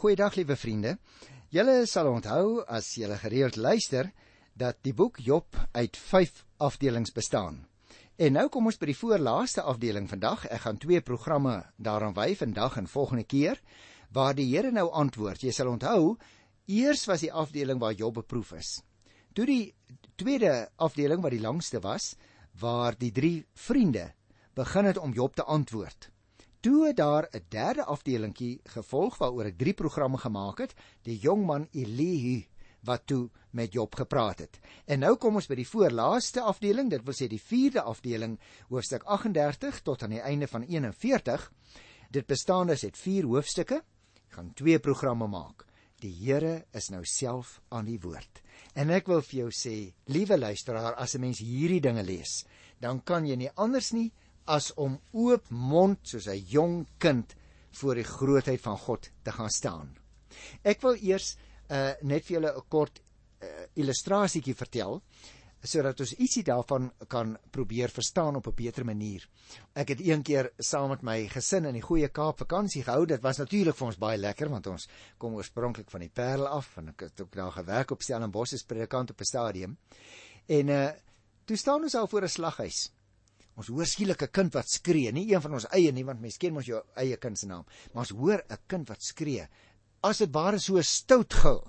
Goeiedag liewe vriende. Julle sal onthou as julle gereeld luister dat die boek Job uit 5 afdelings bestaan. En nou kom ons by die voorlaaste afdeling vandag. Ek gaan twee programme daaraan wy vandag en volgende keer waar die Here nou antwoord. Jy sal onthou, eers was die afdeling waar Job beproef is. Toe die tweede afdeling wat die langste was, waar die drie vriende begin het om Job te antwoord toe daar 'n derde afdelingkie gevolg waaroor ek drie programme gemaak het, die jong man Elihu wat toe met Job gepraat het. En nou kom ons by die voorlaaste afdeling, dit wil sê die vierde afdeling, hoofstuk 38 tot aan die einde van 41. Dit bestaan dus uit vier hoofstukke. Ek gaan twee programme maak. Die Here is nou self aan die woord. En ek wil vir jou sê, liewe luisteraar, as 'n mens hierdie dinge lees, dan kan jy nie anders nie as om oop mond soos 'n jong kind voor die grootheid van God te gaan staan. Ek wil eers uh, net vir julle 'n kort uh, illustrasietjie vertel sodat ons ietsie daarvan kan probeer verstaan op 'n beter manier. Ek het een keer saam met my gesin in die Goeie Kaap vakansie gehou. Dit was natuurlik vir ons baie lekker want ons kom oorspronklik van die Parel af en ek het ook daar gewerk op Stellenbosch as predikant op 'n stadium. En uh toe staan ons al voor 'n slaghuis. Ons hoor skielik 'n kind wat skree, nie een van ons eie nie, want mens ken mos jou eie kind se naam, maar ons hoor 'n kind wat skree. As dit ware so stout gil.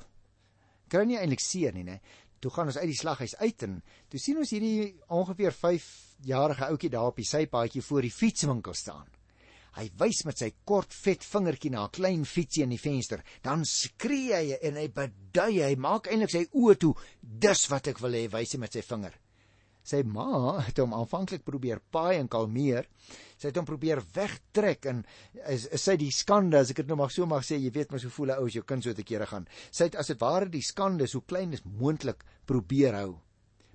Kry nie eintlik seer nie, né? Toe gaan ons uit die slaghuis uit en toe sien ons hierdie ongeveer 5 jarige ouetjie daar op die sypaadjie voor die fietswinkel staan. Hy wys met sy kort vet vingertjie na 'n klein fietsie in die venster. Dan skree hy en hy bedui, hy maak eintlik sy oë toe. Dis wat ek wil hê, wys hy met sy vinger. Sy ma het hom aanvanklik probeer paai en kalmeer. Sy het hom probeer wegtrek en is, is sy die skande as ek dit nou mag so mag sê, jy weet mos hoe voel 'n ou as jou kind so te kere gaan. Sy het as dit ware die skande so klein as moontlik probeer hou.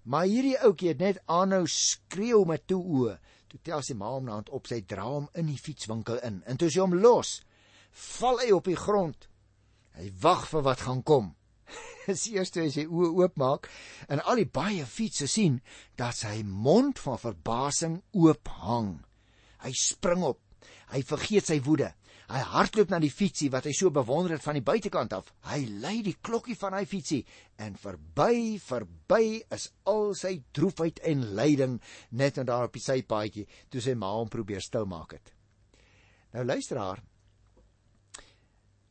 Maar hierdie ouetjie het net aanhou skreeu met toe oë. Toe tel sy ma hom na hand op sy dra hom in die fietswinkel in. En toe sy hom los, val hy op die grond. Hy wag vir wat gaan kom. Is eers toe hy sy oë oopmaak en al die baie fietsse sien dat sy mond van verbasing oop hang. Hy spring op. Hy vergeet sy woede. Hy hardloop na die fietsie wat hy so bewonder het van die buitekant af. Hy lei die klokkie van hy fietsie en verby, verby is al sy droefheid en lyding net en daar op die sypaadjie toe sy ma hom probeer stilmaak het. Nou luister haar.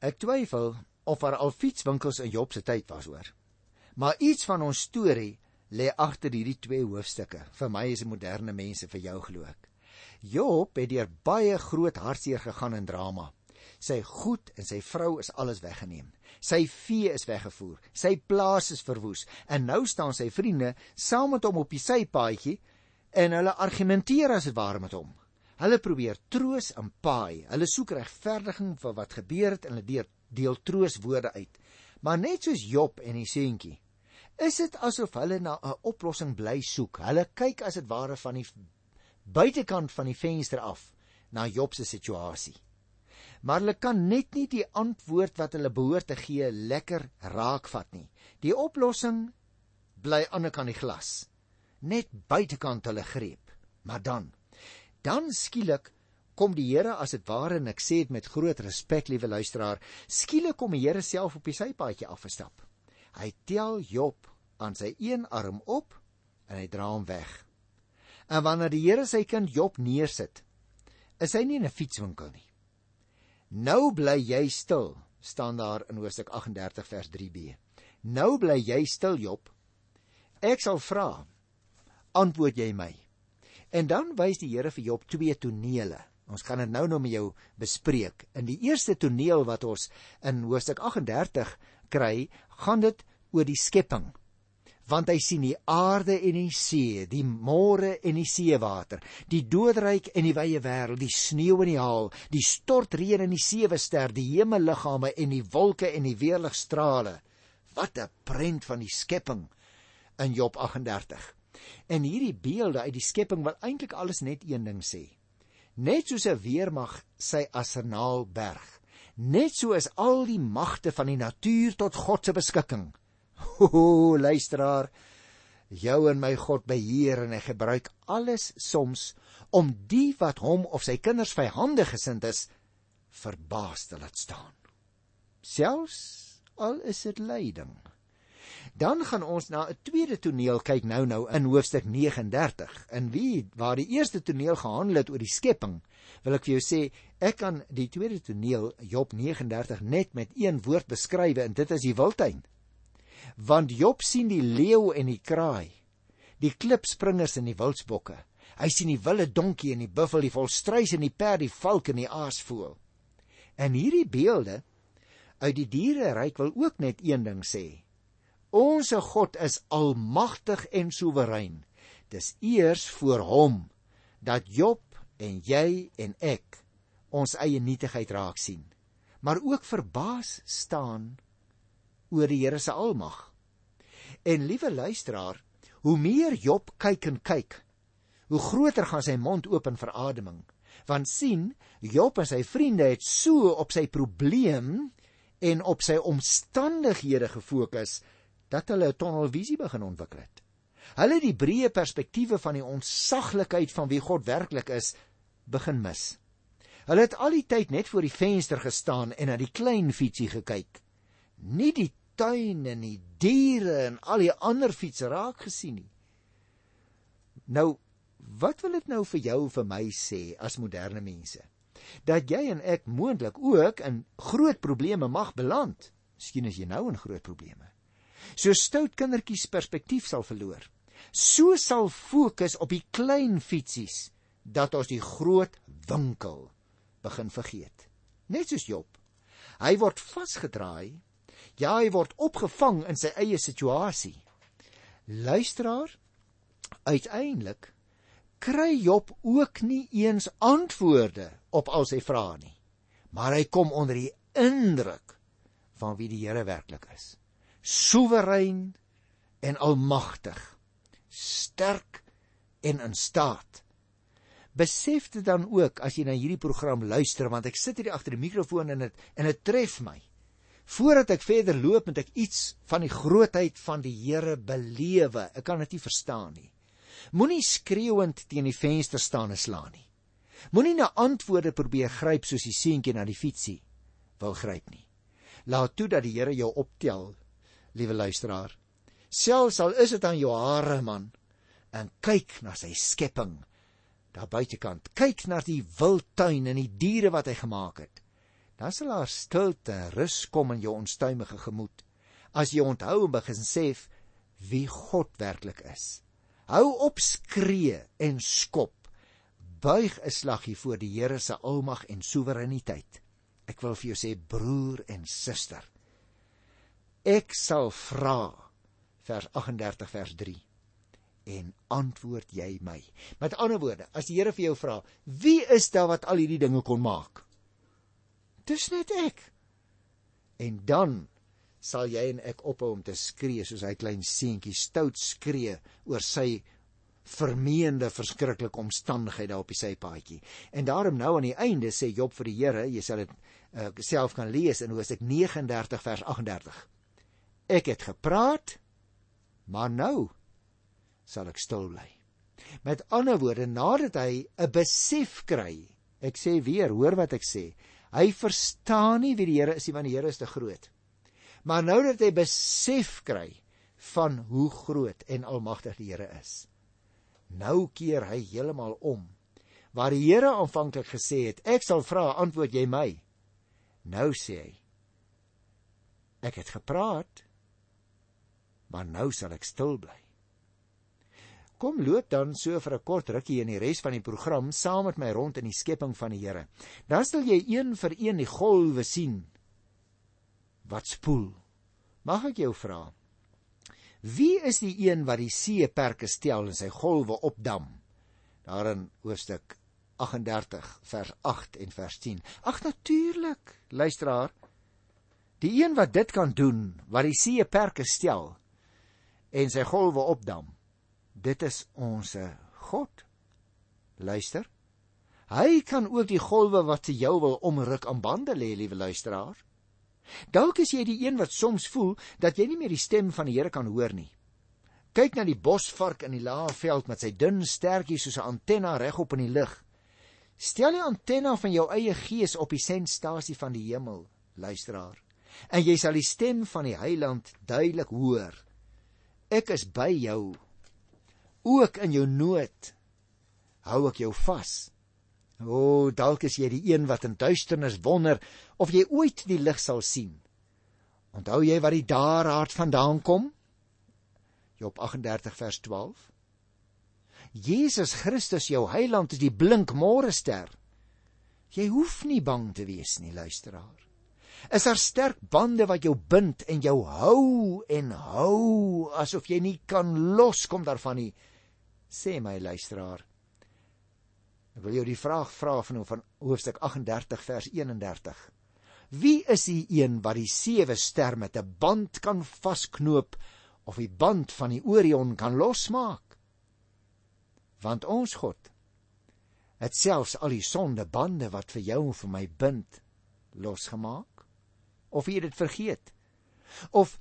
Ek twyfel of daar al fietswinkels in Job se tyd was hoor. Maar iets van ons storie lê agter hierdie twee hoofstukke. Vir my is dit moderne mense vir jou glo ek. Job het deur baie groot hartseer gegaan in drama. Sy goed en sy vrou is alles weggeneem. Sy vee is weggevoer. Sy plaas is verwoes en nou staan sy vriende saam met hom op die sypaadjie en hulle argumenteer as dit ware met hom. Hulle probeer troos en paai. Hulle soek regverdiging vir wat gebeur het en hulle deur deel trooswoorde uit. Maar net soos Job en die seentjie, is dit asof hulle na 'n oplossing bly soek. Hulle kyk as dit ware van die buitekant van die venster af na Job se situasie. Maar hulle kan net nie die antwoord wat hulle behoort te gee lekker raakvat nie. Die oplossing bly aan die kant die glas. Net buitekant hulle greep. Maar dan, dan skielik kom die Here as dit ware en ek sê dit met groot respek liewe luisteraar, skielik kom die Here self op die sypaadjie afgestap. Hy tel Job aan sy een arm op en hy dra hom weg. En wanneer die Here sy kind Job neersit, is hy nie in 'n fietswinkel nie. Nou bly jy stil, staan daar in Hoofstuk 38 vers 3b. Nou bly jy stil Job. Ek sal vra, antwoord jy my. En dan wys die Here vir Job twee tonele Ons gaan dit nou nou met jou bespreek. In die eerste toneel wat ons in hoofstuk 38 kry, gaan dit oor die skepping. Want hy sien die aarde en die see, die môre en die seewater, die doodryk en die wye wêreld, die sneeu en die haal, die stortreën en die sewe ster, die hemelliggame en die wolke en die weerligstrale. Wat 'n prent van die skepping in Job 38. En hierdie beelde uit die skepping wil eintlik alles net een ding sê net soos 'n weermag sy arsenaal berg. Net so is al die magte van die natuur tot God se beskikking. O, luisteraar, jou en my God beheer en hy gebruik alles soms om die wat hom of sy kinders vyhandig gesind is verbaas te laat staan. selfs al is dit lyding. Dan gaan ons na 'n tweede toneel kyk nou nou in hoofstuk 39. In wie waar die eerste toneel gehandel het oor die skepping, wil ek vir jou sê, ek kan die tweede toneel Job 39 net met een woord beskryf en dit is die wildtuin. Want Job sien die leeu en die kraai, die klipspringers en die wildsbokke. Hy sien die wilde donkie en die buffel, die volstruis en die perd, die valk en die aasvoël. En hierdie beelde uit die diereryk wil ook net een ding sê. Onse God is almagtig en soewerein. Dis eers voor hom dat Job en jy en ek ons eie nietigheid raak sien, maar ook verbaas staan oor die Here se almag. En liewe luisteraar, hoe meer Job kyk en kyk, hoe groter gaan sy mond oop in verademing, want sien, Job en sy vriende het so op sy probleem en op sy omstandighede gefokus dat hulle 'n tonnelvisie begin ontwikkel het. Hulle die breë perspektiewe van die onsaglikheid van wie God werklik is begin mis. Hulle het al die tyd net voor die venster gestaan en na die klein fietsie gekyk. Nie die tuin en die diere en al die ander fietsse raak gesien nie. Nou, wat wil dit nou vir jou en vir my sê as moderne mense? Dat jy en ek moontlik ook in groot probleme mag beland. Miskien is jy nou in groot probleme. So stout kindertjies perspektief sal verloor so sal fokus op die klein fietsies dat ons die groot winkel begin vergeet. Net soos Job. Hy word vasgedraai. Ja, hy word opgevang in sy eie situasie. Luisteraar, uiteindelik kry Job ook nie eens antwoorde op al sy vrae nie. Maar hy kom onder die indruk van wie die Here werklik is. Soewerein en almagtig sterk en in staat. Besef dit dan ook as jy na hierdie program luister want ek sit hier agter die mikrofoon en dit en dit tref my. Voordat ek verder loop met ek iets van die grootheid van die Here belewe. Ek kan dit nie verstaan nie. Moenie skreeuend teen die venster staan en slaan nie. Moenie na antwoorde probeer gryp soos die seentjie na die fietsie wil gryp nie. Laat toe dat die Here jou optel, liewe luisteraar. Selfs al is dit aan jou hare man en kyk na sy skepping daar buitekant. Kyk na die wildtuin en die diere wat hy gemaak het. Dan sal daar stilte rus kom in jou onstuimige gemoed as jy onthou en begin sê wie God werklik is. Hou op skree en skop. Buig 'n slaggie voor die Here se almag en soewereiniteit. Ek wil vir jou sê broer en suster ek sal vra vers 38 vers 3 en antwoord jy my. Met ander woorde, as die Here vir jou vra, wie is daar wat al hierdie dinge kon maak? Dis net ek. En dan sal jy en ek ophou om te skree soos hy klein seentjie stout skree oor sy vermeende verskriklike omstandigheid daar op die sypaadjie. En daarom nou aan die einde sê Job vir die Here, jy sal dit uh, self kan lees in Hosea 39 vers 38. Ek het gepraat Maar nou sal ek stil bly. Met ander woorde, nadat hy 'n besef kry, ek sê weer, hoor wat ek sê. Hy verstaan nie wie die Here is nie, want die Here is te groot. Maar nou dat hy besef kry van hoe groot en almagtig die Here is, nou keer hy heeltemal om. Waar die Here aanvanklik gesê het, ek sal vra, antwoord jy my. Nou sê hy, ek het gepraat, maar nou sal ek stil bly. Kom loop dan so vir 'n kort rukkie in die res van die program saam met my rond in die skepping van die Here. Dan sal jy een vir een die golwe sien wat spoel. Mag ek jou vra? Wie is die een wat die see perke stel en sy golwe opdam? Daar in hoofstuk 38 vers 8 en vers 10. Ag natuurlik, luisteraar. Die een wat dit kan doen, wat die see perke stel, en sy golwe opdam. Dit is ons God. Luister. Hy kan ook die golwe wat te jou wil omruk aan bande lê, liewe luisteraar. Dalk is jy die een wat soms voel dat jy nie meer die stem van die Here kan hoor nie. Kyk na die bosvark in die lae veld met sy dun stertjies soos 'n antenna regop in die lug. Stel die antenna van jou eie gees op die sendstasie van die hemel, luisteraar. en jy sal die stem van die Heiland duidelik hoor. Ek is by jou. Ook in jou nood hou ek jou vas. O, dalk is jy die een wat in duisternis wonder of jy ooit die lig sal sien. Onthou jy wat die daar hart vandaan kom? Job 38 vers 12. Jesus Christus jou heiland is die blink môre ster. Jy hoef nie bang te wees nie, luisteraar. Is daar sterk bande wat jou bind en jou hou en hou asof jy nie kan loskom daarvan nie? Sê my luisteraar. Ek wil jou die vraag vra van van hoofstuk 38 vers 31. Wie is die een wat die sewe ster met 'n band kan vasknoop of die band van die Orion kan losmaak? Want ons God het selfs al die sondebande wat vir jou en vir my bind losgemaak of jy dit vergeet. Of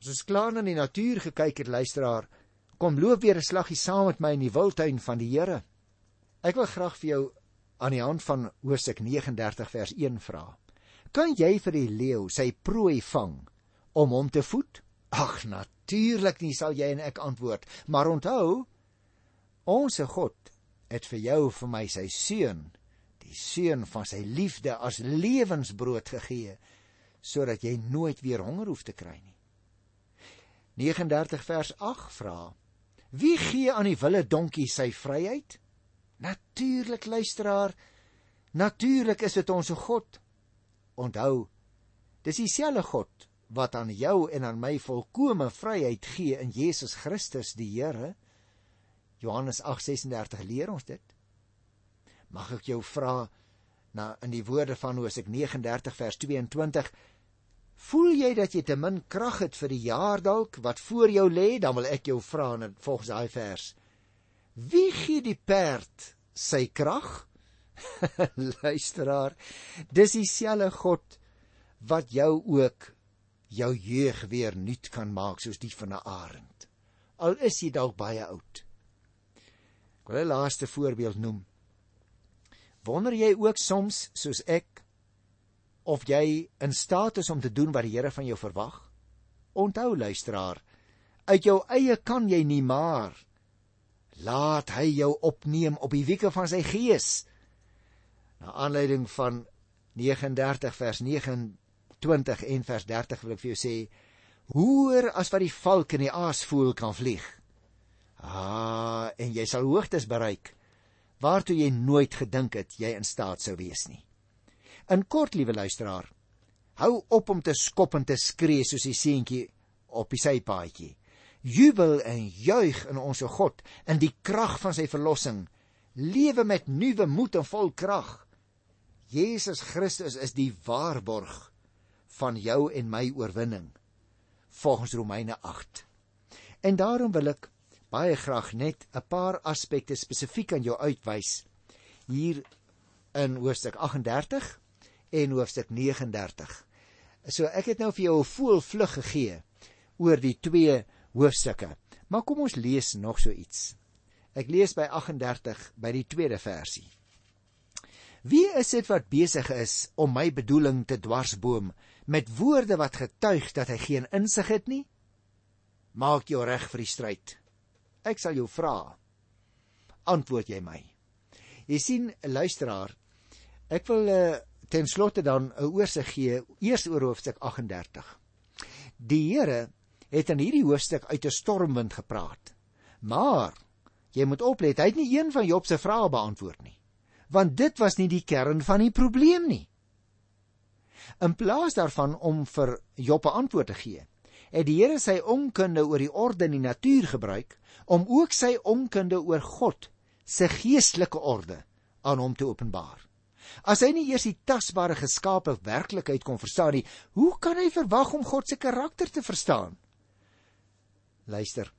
as ons klaar na die natuur gekyk het luisteraar kom loop weer 'n slaggie saam met my in die wildtuin van die Here. Ek wil graag vir jou aan die hand van Hosea 39 vers 1 vra kan jy vir die leeu sy prooi vang om hom te voed? Ag natuurlik nie sal jy en ek antwoord. Maar onthou onsse God het vir jou vir my sy seun, die seun van sy liefde as lewensbrood gegee sodat jy nooit weer honger hoef te kry nie. 39 vers 8 vra: Wie gee aan die wille donkie sy vryheid? Natuurlik luisteraar, natuurlik is dit ons God. Onthou, dis dieselfde God wat aan jou en aan my volkomme vryheid gee in Jesus Christus die Here. Johannes 8:36 leer ons dit. Mag ek jou vra na in die woorde van Hosea 39 vers 22 Voel jy dat jy te min krag het vir die jaar dalk wat voor jou lê, dan wil ek jou vra in volgens daai vers. Wie gee die perd sy krag? Luisteraar, dis dieselfde God wat jou ook jou jeug weer nuut kan maak soos die van 'n arend. Al is jy dalk baie oud wil 'n laaste voorbeeld noem. Wonder jy ook soms soos ek of jy in staat is om te doen wat die Here van jou verwag? Onthou luisteraar, uit jou eie kan jy nie maar laat hy jou opneem op die wieke van sy gees. Na aanleiding van 39 vers 29 en vers 30 wil ek vir jou sê: Hoor as wat die valk in die aasvoël kan vlieg. Ah, en jy sal hoogtes bereik waartoe jy nooit gedink het jy in staat sou wees nie. In kort, liewe luisteraar, hou op om te skop en te skree soos die seentjie op die sypaadjie. Jubel en juig in ons God in die krag van sy verlossing. Lewe met nuwe moed en vol krag. Jesus Christus is die waarborg van jou en my oorwinning volgens Romeine 8. En daarom wil ek baie graag net 'n paar aspekte spesifiek aan jou uitwys hier in hoofstuk 38 en hoofstuk 39. So ek het nou vir jou 'n voelvlug gegee oor die twee hoofstukke. Maar kom ons lees nog so iets. Ek lees by 38 by die tweede versie. Wie is dit wat besig is om my bedoeling te dwarsboom met woorde wat getuig dat hy geen insig het nie? Maak jou reg vir die stryd. Ek sal jou vra. Antwoord jy my. Jy sien, luisteraar, ek wil uh, ten slotte dan 'n oorsig gee eers oor hoofstuk 38. Die Here het in hierdie hoofstuk uit 'n stormwind gepraat. Maar jy moet oplet, hy het nie een van Job se vrae beantwoord nie. Want dit was nie die kern van die probleem nie. In plaas daarvan om vir Job 'n antwoord te gee, het die Here sy onkunde oor die orde in die natuur gebruik om ook sy onkunde oor God se geestelike orde aan hom te openbaar. As hy nie eers die tasbare geskape werklikheid kon verstaan nie, hoe kan hy verwag om God se karakter te verstaan? Luister.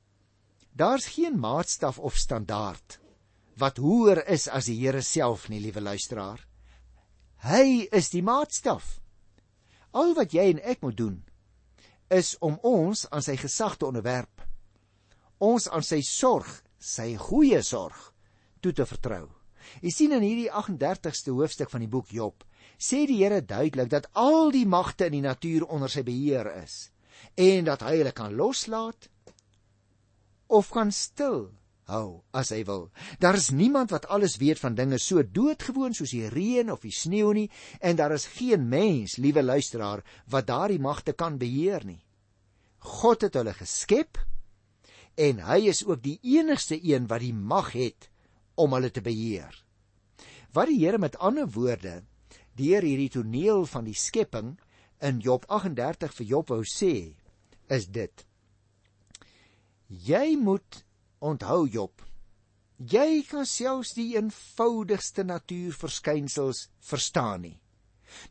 Daar's geen maatstaf of standaard wat hoër is as die Here self nie, liewe luisteraar. Hy is die maatstaf. Al wat jy en ek moet doen, is om ons aan sy gesag te onderwerp. Ons aan sy sorg, sy goeie sorg toe te vertrou. Jy sien in hierdie 38ste hoofstuk van die boek Job, sê die Here duidelik dat al die magte in die natuur onder sy beheer is en dat hy hulle kan loslaat of kan stil hou as hy wil. Daar is niemand wat alles weet van dinge so doodgewoon soos die reën of die sneeu nie en daar is geen mens, liewe luisteraar, wat daardie magte kan beheer nie. God het hulle geskep en hy is ook die enigste een wat die mag het om hulle te beheer. Wat die Here met ander woorde deur hierdie toneel van die skepping in Job 38 vir Job wou sê, is dit: Jy moet Onthou Job, jy kan selfs die eenvoudigste natuurverskynsels verstaan nie.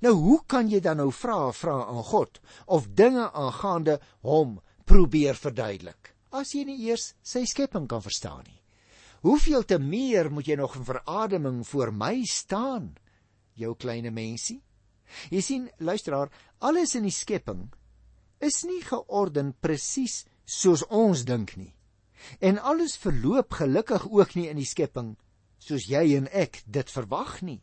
Nou hoe kan jy dan nou vra vra aan God of dinge aangaande hom probeer verduidelik as jy nie eers sy skepping kan verstaan nie? Hoeveel te meer moet jy nog in verademing voor my staan, jou kleine mensie? Jy sien, luisteraar, alles in die skepping is nie georden presies soos ons dink nie. En alles verloop gelukkig ook nie in die skepping soos jy en ek dit verwag nie.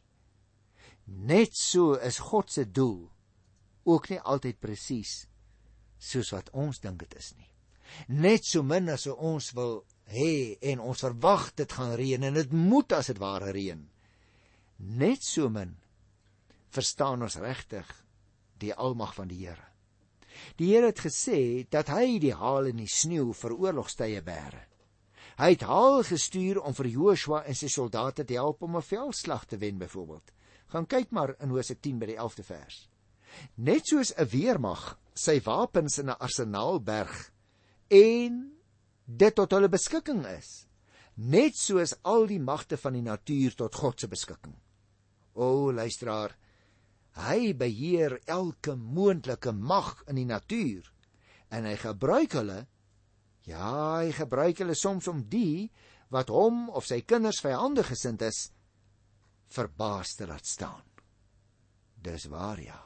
Net so is God se doel ook nie altyd presies soos wat ons dink dit is nie. Net so min as ons wil hê en ons verwag dit gaan reën en dit moet as dit ware reën. Net so min verstaan ons regtig die almag van die Here. Die Here het gesê dat hy die haal en die sneeu vir oorlogstye bære. Hy het haal gestuur om vir Joshua en sy soldate te help om 'n veldslag te wen byvoorbeeld. Gaan kyk maar in Hosea 10 by die 11de vers. Net soos 'n weermag sy wapens in 'n arsenaal berg en dit tot hulle beskikking is, net soos al die magte van die natuur tot God se beskikking. O luisteraar, Hy beheer elke moontlike mag in die natuur en hy gebruik hulle ja, hy gebruik hulle soms om die wat hom of sy kinders vyande gesind is verbaas te laat staan. Dis waar ja.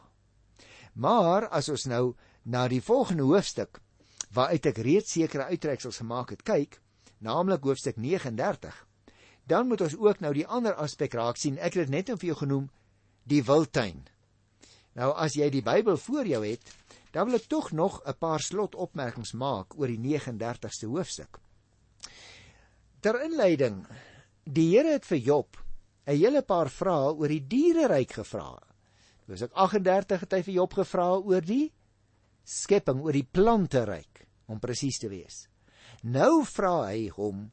Maar as ons nou na die volgende hoofstuk waaruit ek reeds sekere uittreksels gemaak het, kyk, naamlik hoofstuk 39, dan moet ons ook nou die ander aspek raak sien. Ek het dit net om vir jou genoem, die wildtuin. Nou as jy die Bybel voor jou het, dan wil ek tog nog 'n paar slotopmerkings maak oor die 39ste hoofstuk. Ter inleiding, die Here het vir Job 'n hele paar vrae oor die diereryk gevra. Dis ek 38 het hy vir Job gevra oor die skepping, oor die planteryk, om presies te wees. Nou vra hy hom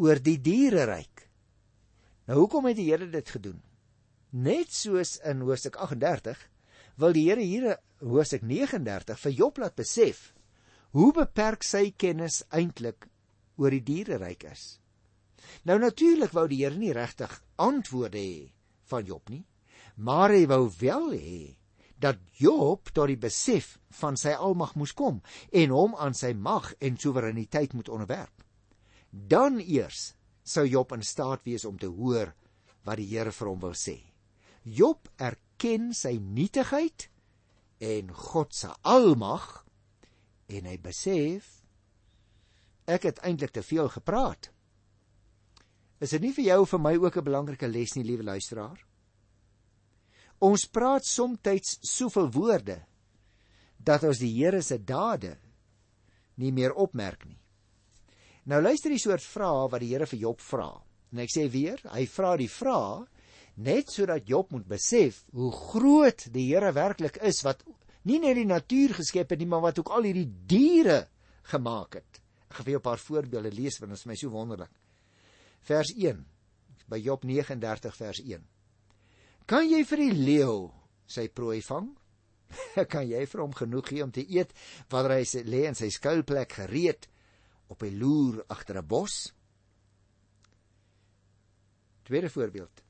oor die diereryk. Nou hoekom het die Here dit gedoen? Net soos in Hoofstuk wil die Here hier hoofstuk 39 vir Job laat besef hoe beperk sy kennis eintlik oor die diereryk is. Nou natuurlik wou die Here nie regtig antwoorde hê van Job nie, maar hy wou wel hê dat Job tot die besef van sy almag moes kom en hom aan sy mag en soewereiniteit moet onderwerp. Dan eers sou Job in staat wees om te hoor wat die Here vir hom wil sê. Job erken sy nietigheid en God se almag en hy besef ek het eintlik te veel gepraat. Is dit nie vir jou of vir my ook 'n belangrike les nie, liewe luisteraar? Ons praat soms soveel woorde dat ons die Here se dade nie meer opmerk nie. Nou luister die soort vrae wat die Here vir Job vra. En ek sê weer, hy vra die vrae net sodat Job moet besef hoe groot die Here werklik is wat nie net die natuur geskep het nie, maar wat ook al hierdie diere gemaak het. Ek gaan vir jou 'n paar voorbeelde lees want dit is my so wonderlik. Vers 1 by Job 39 vers 1. Kan jy vir die leeu sy prooi vang? kan jy vir hom genoeg gee om te eet wanneer hy sy lê in sy skuilplek gereed op 'n loer agter 'n bos? Tweede voorbeeld.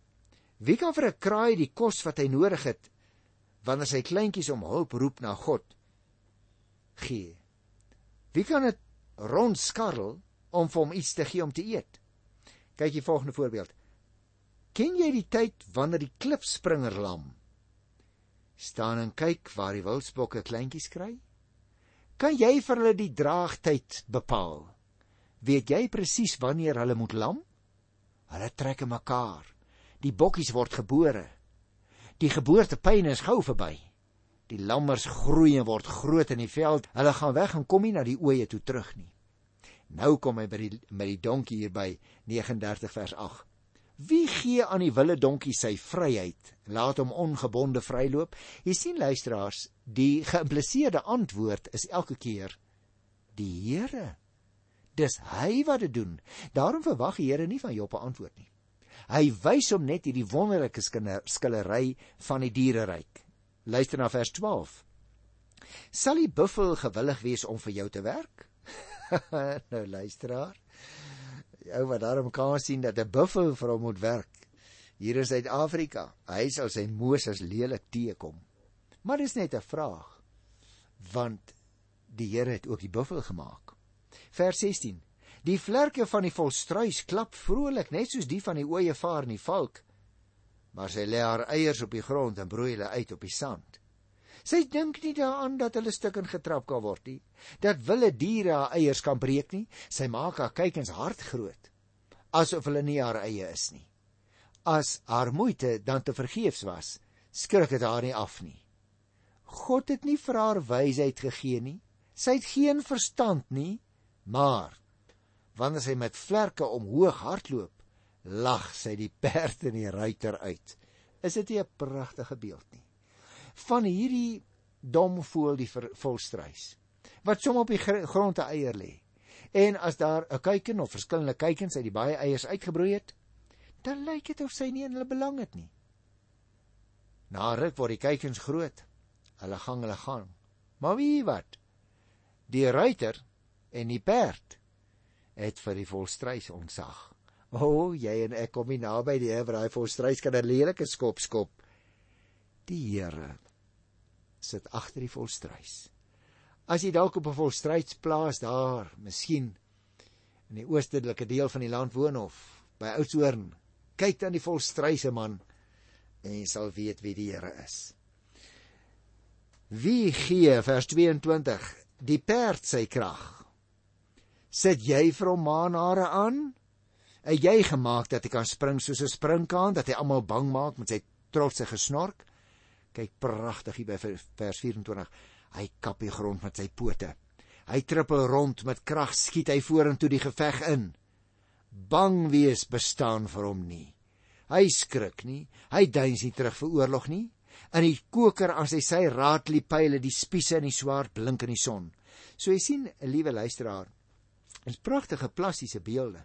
Wie kan vir 'n kraai die kos wat hy nodig het wanneer sy kleintjies om hulp roep na God gee? Wie kan dit rondskarrel om vir hom iets te gee om te eet? Kyk die volgende voorbeeld. Ken jy die tyd wanneer die klipspringer lam staan en kyk waar die wildsbokke kleintjies kry? Kan jy vir hulle die draagtyd bepaal? Weet jy presies wanneer hulle moet lam? Hulle trek mekaar. Die bokkies word gebore. Die geboortepyn is gou verby. Die lammers groei en word groot in die veld. Hulle gaan weg en kom nie na die ooe toe terug nie. Nou kom hy by die by die donkie hier by 39 vers 8. Wie gee aan die wille donkie sy vryheid? Laat hom ongebonde vryloop. Jy sien luisteraars, die geïmpliseerde antwoord is elke keer die Here. Dis hy wat dit doen. Daarom verwag die Here nie van Job 'n antwoord nie. Hy wys hom net hierdie wonderlike skillery van die diereryk. Luister na vers 12. Sal die buffel gewillig wees om vir jou te werk? nou luisteraar. Ou wat daarom kan sien dat 'n buffel vir hom moet werk. Hier in Suid-Afrika, hy sal sy Moses lelik teekom. Maar dis net 'n vraag. Want die Here het ook die buffel gemaak. Vers 16. Die vlerke van die volstruis klap vrolik net soos die van die ooievaar en die valk. Maar sy lê haar eiers op die grond en broei hulle uit op die sand. Sy dink nie daaraan dat hulle stukken getrap kan word nie, dat wilde diere haar eiers kan breek nie. Sy maak haar kykens hart groot, asof hulle nie haar eie is nie. As haar moeite dan te vergeefs was, skrik dit haar nie af nie. God het nie vir haar wysheid gegee nie. Sy het geen verstand nie, maar wanneer sy met vlerke omhoog hardloop, lag sy die perd en die ruiter uit. Is dit nie 'n pragtige beeld nie? Van hierdie dom voel die volstruis wat som op die grond te eier lê. En as daar 'n kuiken of verskillende kuikens uit die baie eiers uitgebroei het, dan lyk dit of sy nie in hulle belang het nie. Na ruk word die kuikens groot. Hulle gang hulle gang. Maar wie wat? Die ruiter en die perd het vir die volstruis ontsag. O, oh, jy en ek kom nie naby die Here, daai volstruis kan 'n lelike skop skop. Die Here sit agter die volstruis. As jy dalk op 'n volstruisplaas daar, miskien in die oostelike deel van die land woon of by Oudtshoorn, kyk dan die volstruise man en jy sal weet wie die Here is. Wie gee vers 22 die perd sy krag. Sit jy vir hom maanare aan? Het jy gemaak dat hy kan spring soos 'n springkaan dat hy almal bang maak met sy trotse gesnork? Kyk pragtig hier by vers 24. Hy kap die grond met sy pote. Hy trippel rond met krag skiet hy vorentoe die geveg in. Bang wees bestaan vir hom nie. Hy skrik nie, hy duins nie terug vir oorlog nie. In die koker as hy sy raadlie pile, die spiese en die swaard blink in die son. So jy sien, 'n liewe luisteraar, is pragtige plastiese beelde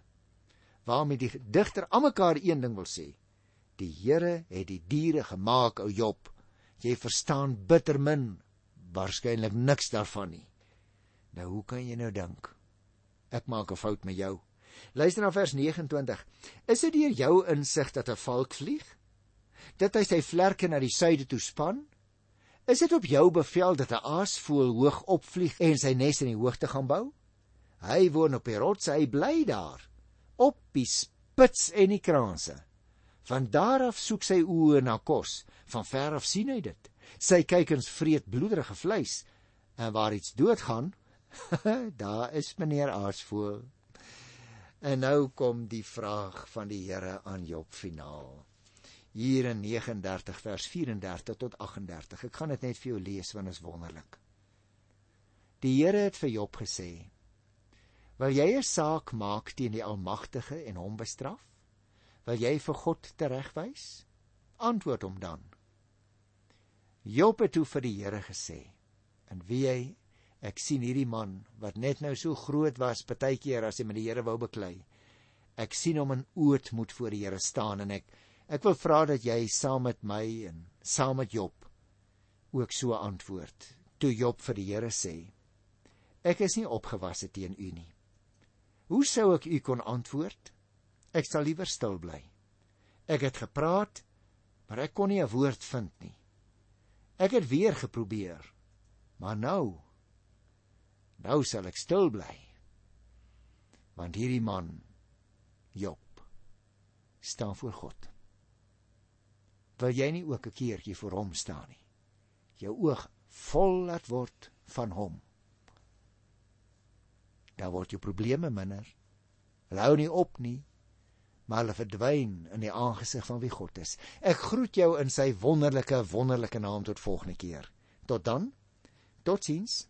waarmee die digter almekaar een ding wil sê. Die Here het die diere gemaak, ou Job. Jy verstaan bitter min, waarskynlik niks daarvan nie. Nou hoe kan jy nou dink? Ek maak 'n fout met jou. Luister na vers 29. Is dit deur jou insig dat 'n valk vlieg? dat hy sy vlerke na die suide toe span? Is dit op jou bevel dat 'n aasvoël hoog opvlieg en sy nes in die hoogte gaan bou? Hy woon op die rots, hy bly daar, op die spits en die kraanse. Van daar af soek sy oë na kos, van ver af sien hy dit. Sy kykens vreet bloederige vleis en waar iets doodgaan, daar is meneer aasvoël. En nou kom die vraag van die Here aan Job finaal hier in 39 vers 34 tot 38. Ek gaan dit net vir jou lees want dit is wonderlik. Die Here het vir Job gesê: "Wil jy 'n saak maak teen die Almagtige en hom bestraf? Wil jy vir God teregwys? Antwoord hom dan." Job het toe vir die Here gesê: "En wie hy ek sien hierdie man wat net nou so groot was, partykeer as hy met die Here wou beklei. Ek sien hom in ootmoed voor die Here staan en ek Ek wil vra dat jy saam met my en saam met Job ook so antwoord. Toe Job vir die Here sê: Ek is nie opgewasse teen u nie. Hoe sou ek u kon antwoord? Ek sal liewer stil bly. Ek het gepraat, maar ek kon nie 'n woord vind nie. Ek het weer geprobeer, maar nou nou sal ek stil bly. Want hierdie man Job staan voor God wil jy nie ook 'n keertjie voor hom staan nie. Jou oog vol laat word van hom. Dan word jou probleme minder. Hou nie op nie. Maar hulle verdwyn in die aangesig van wie God is. Ek groet jou in sy wonderlike wonderlike naam tot volgende keer. Tot dan. Totsiens.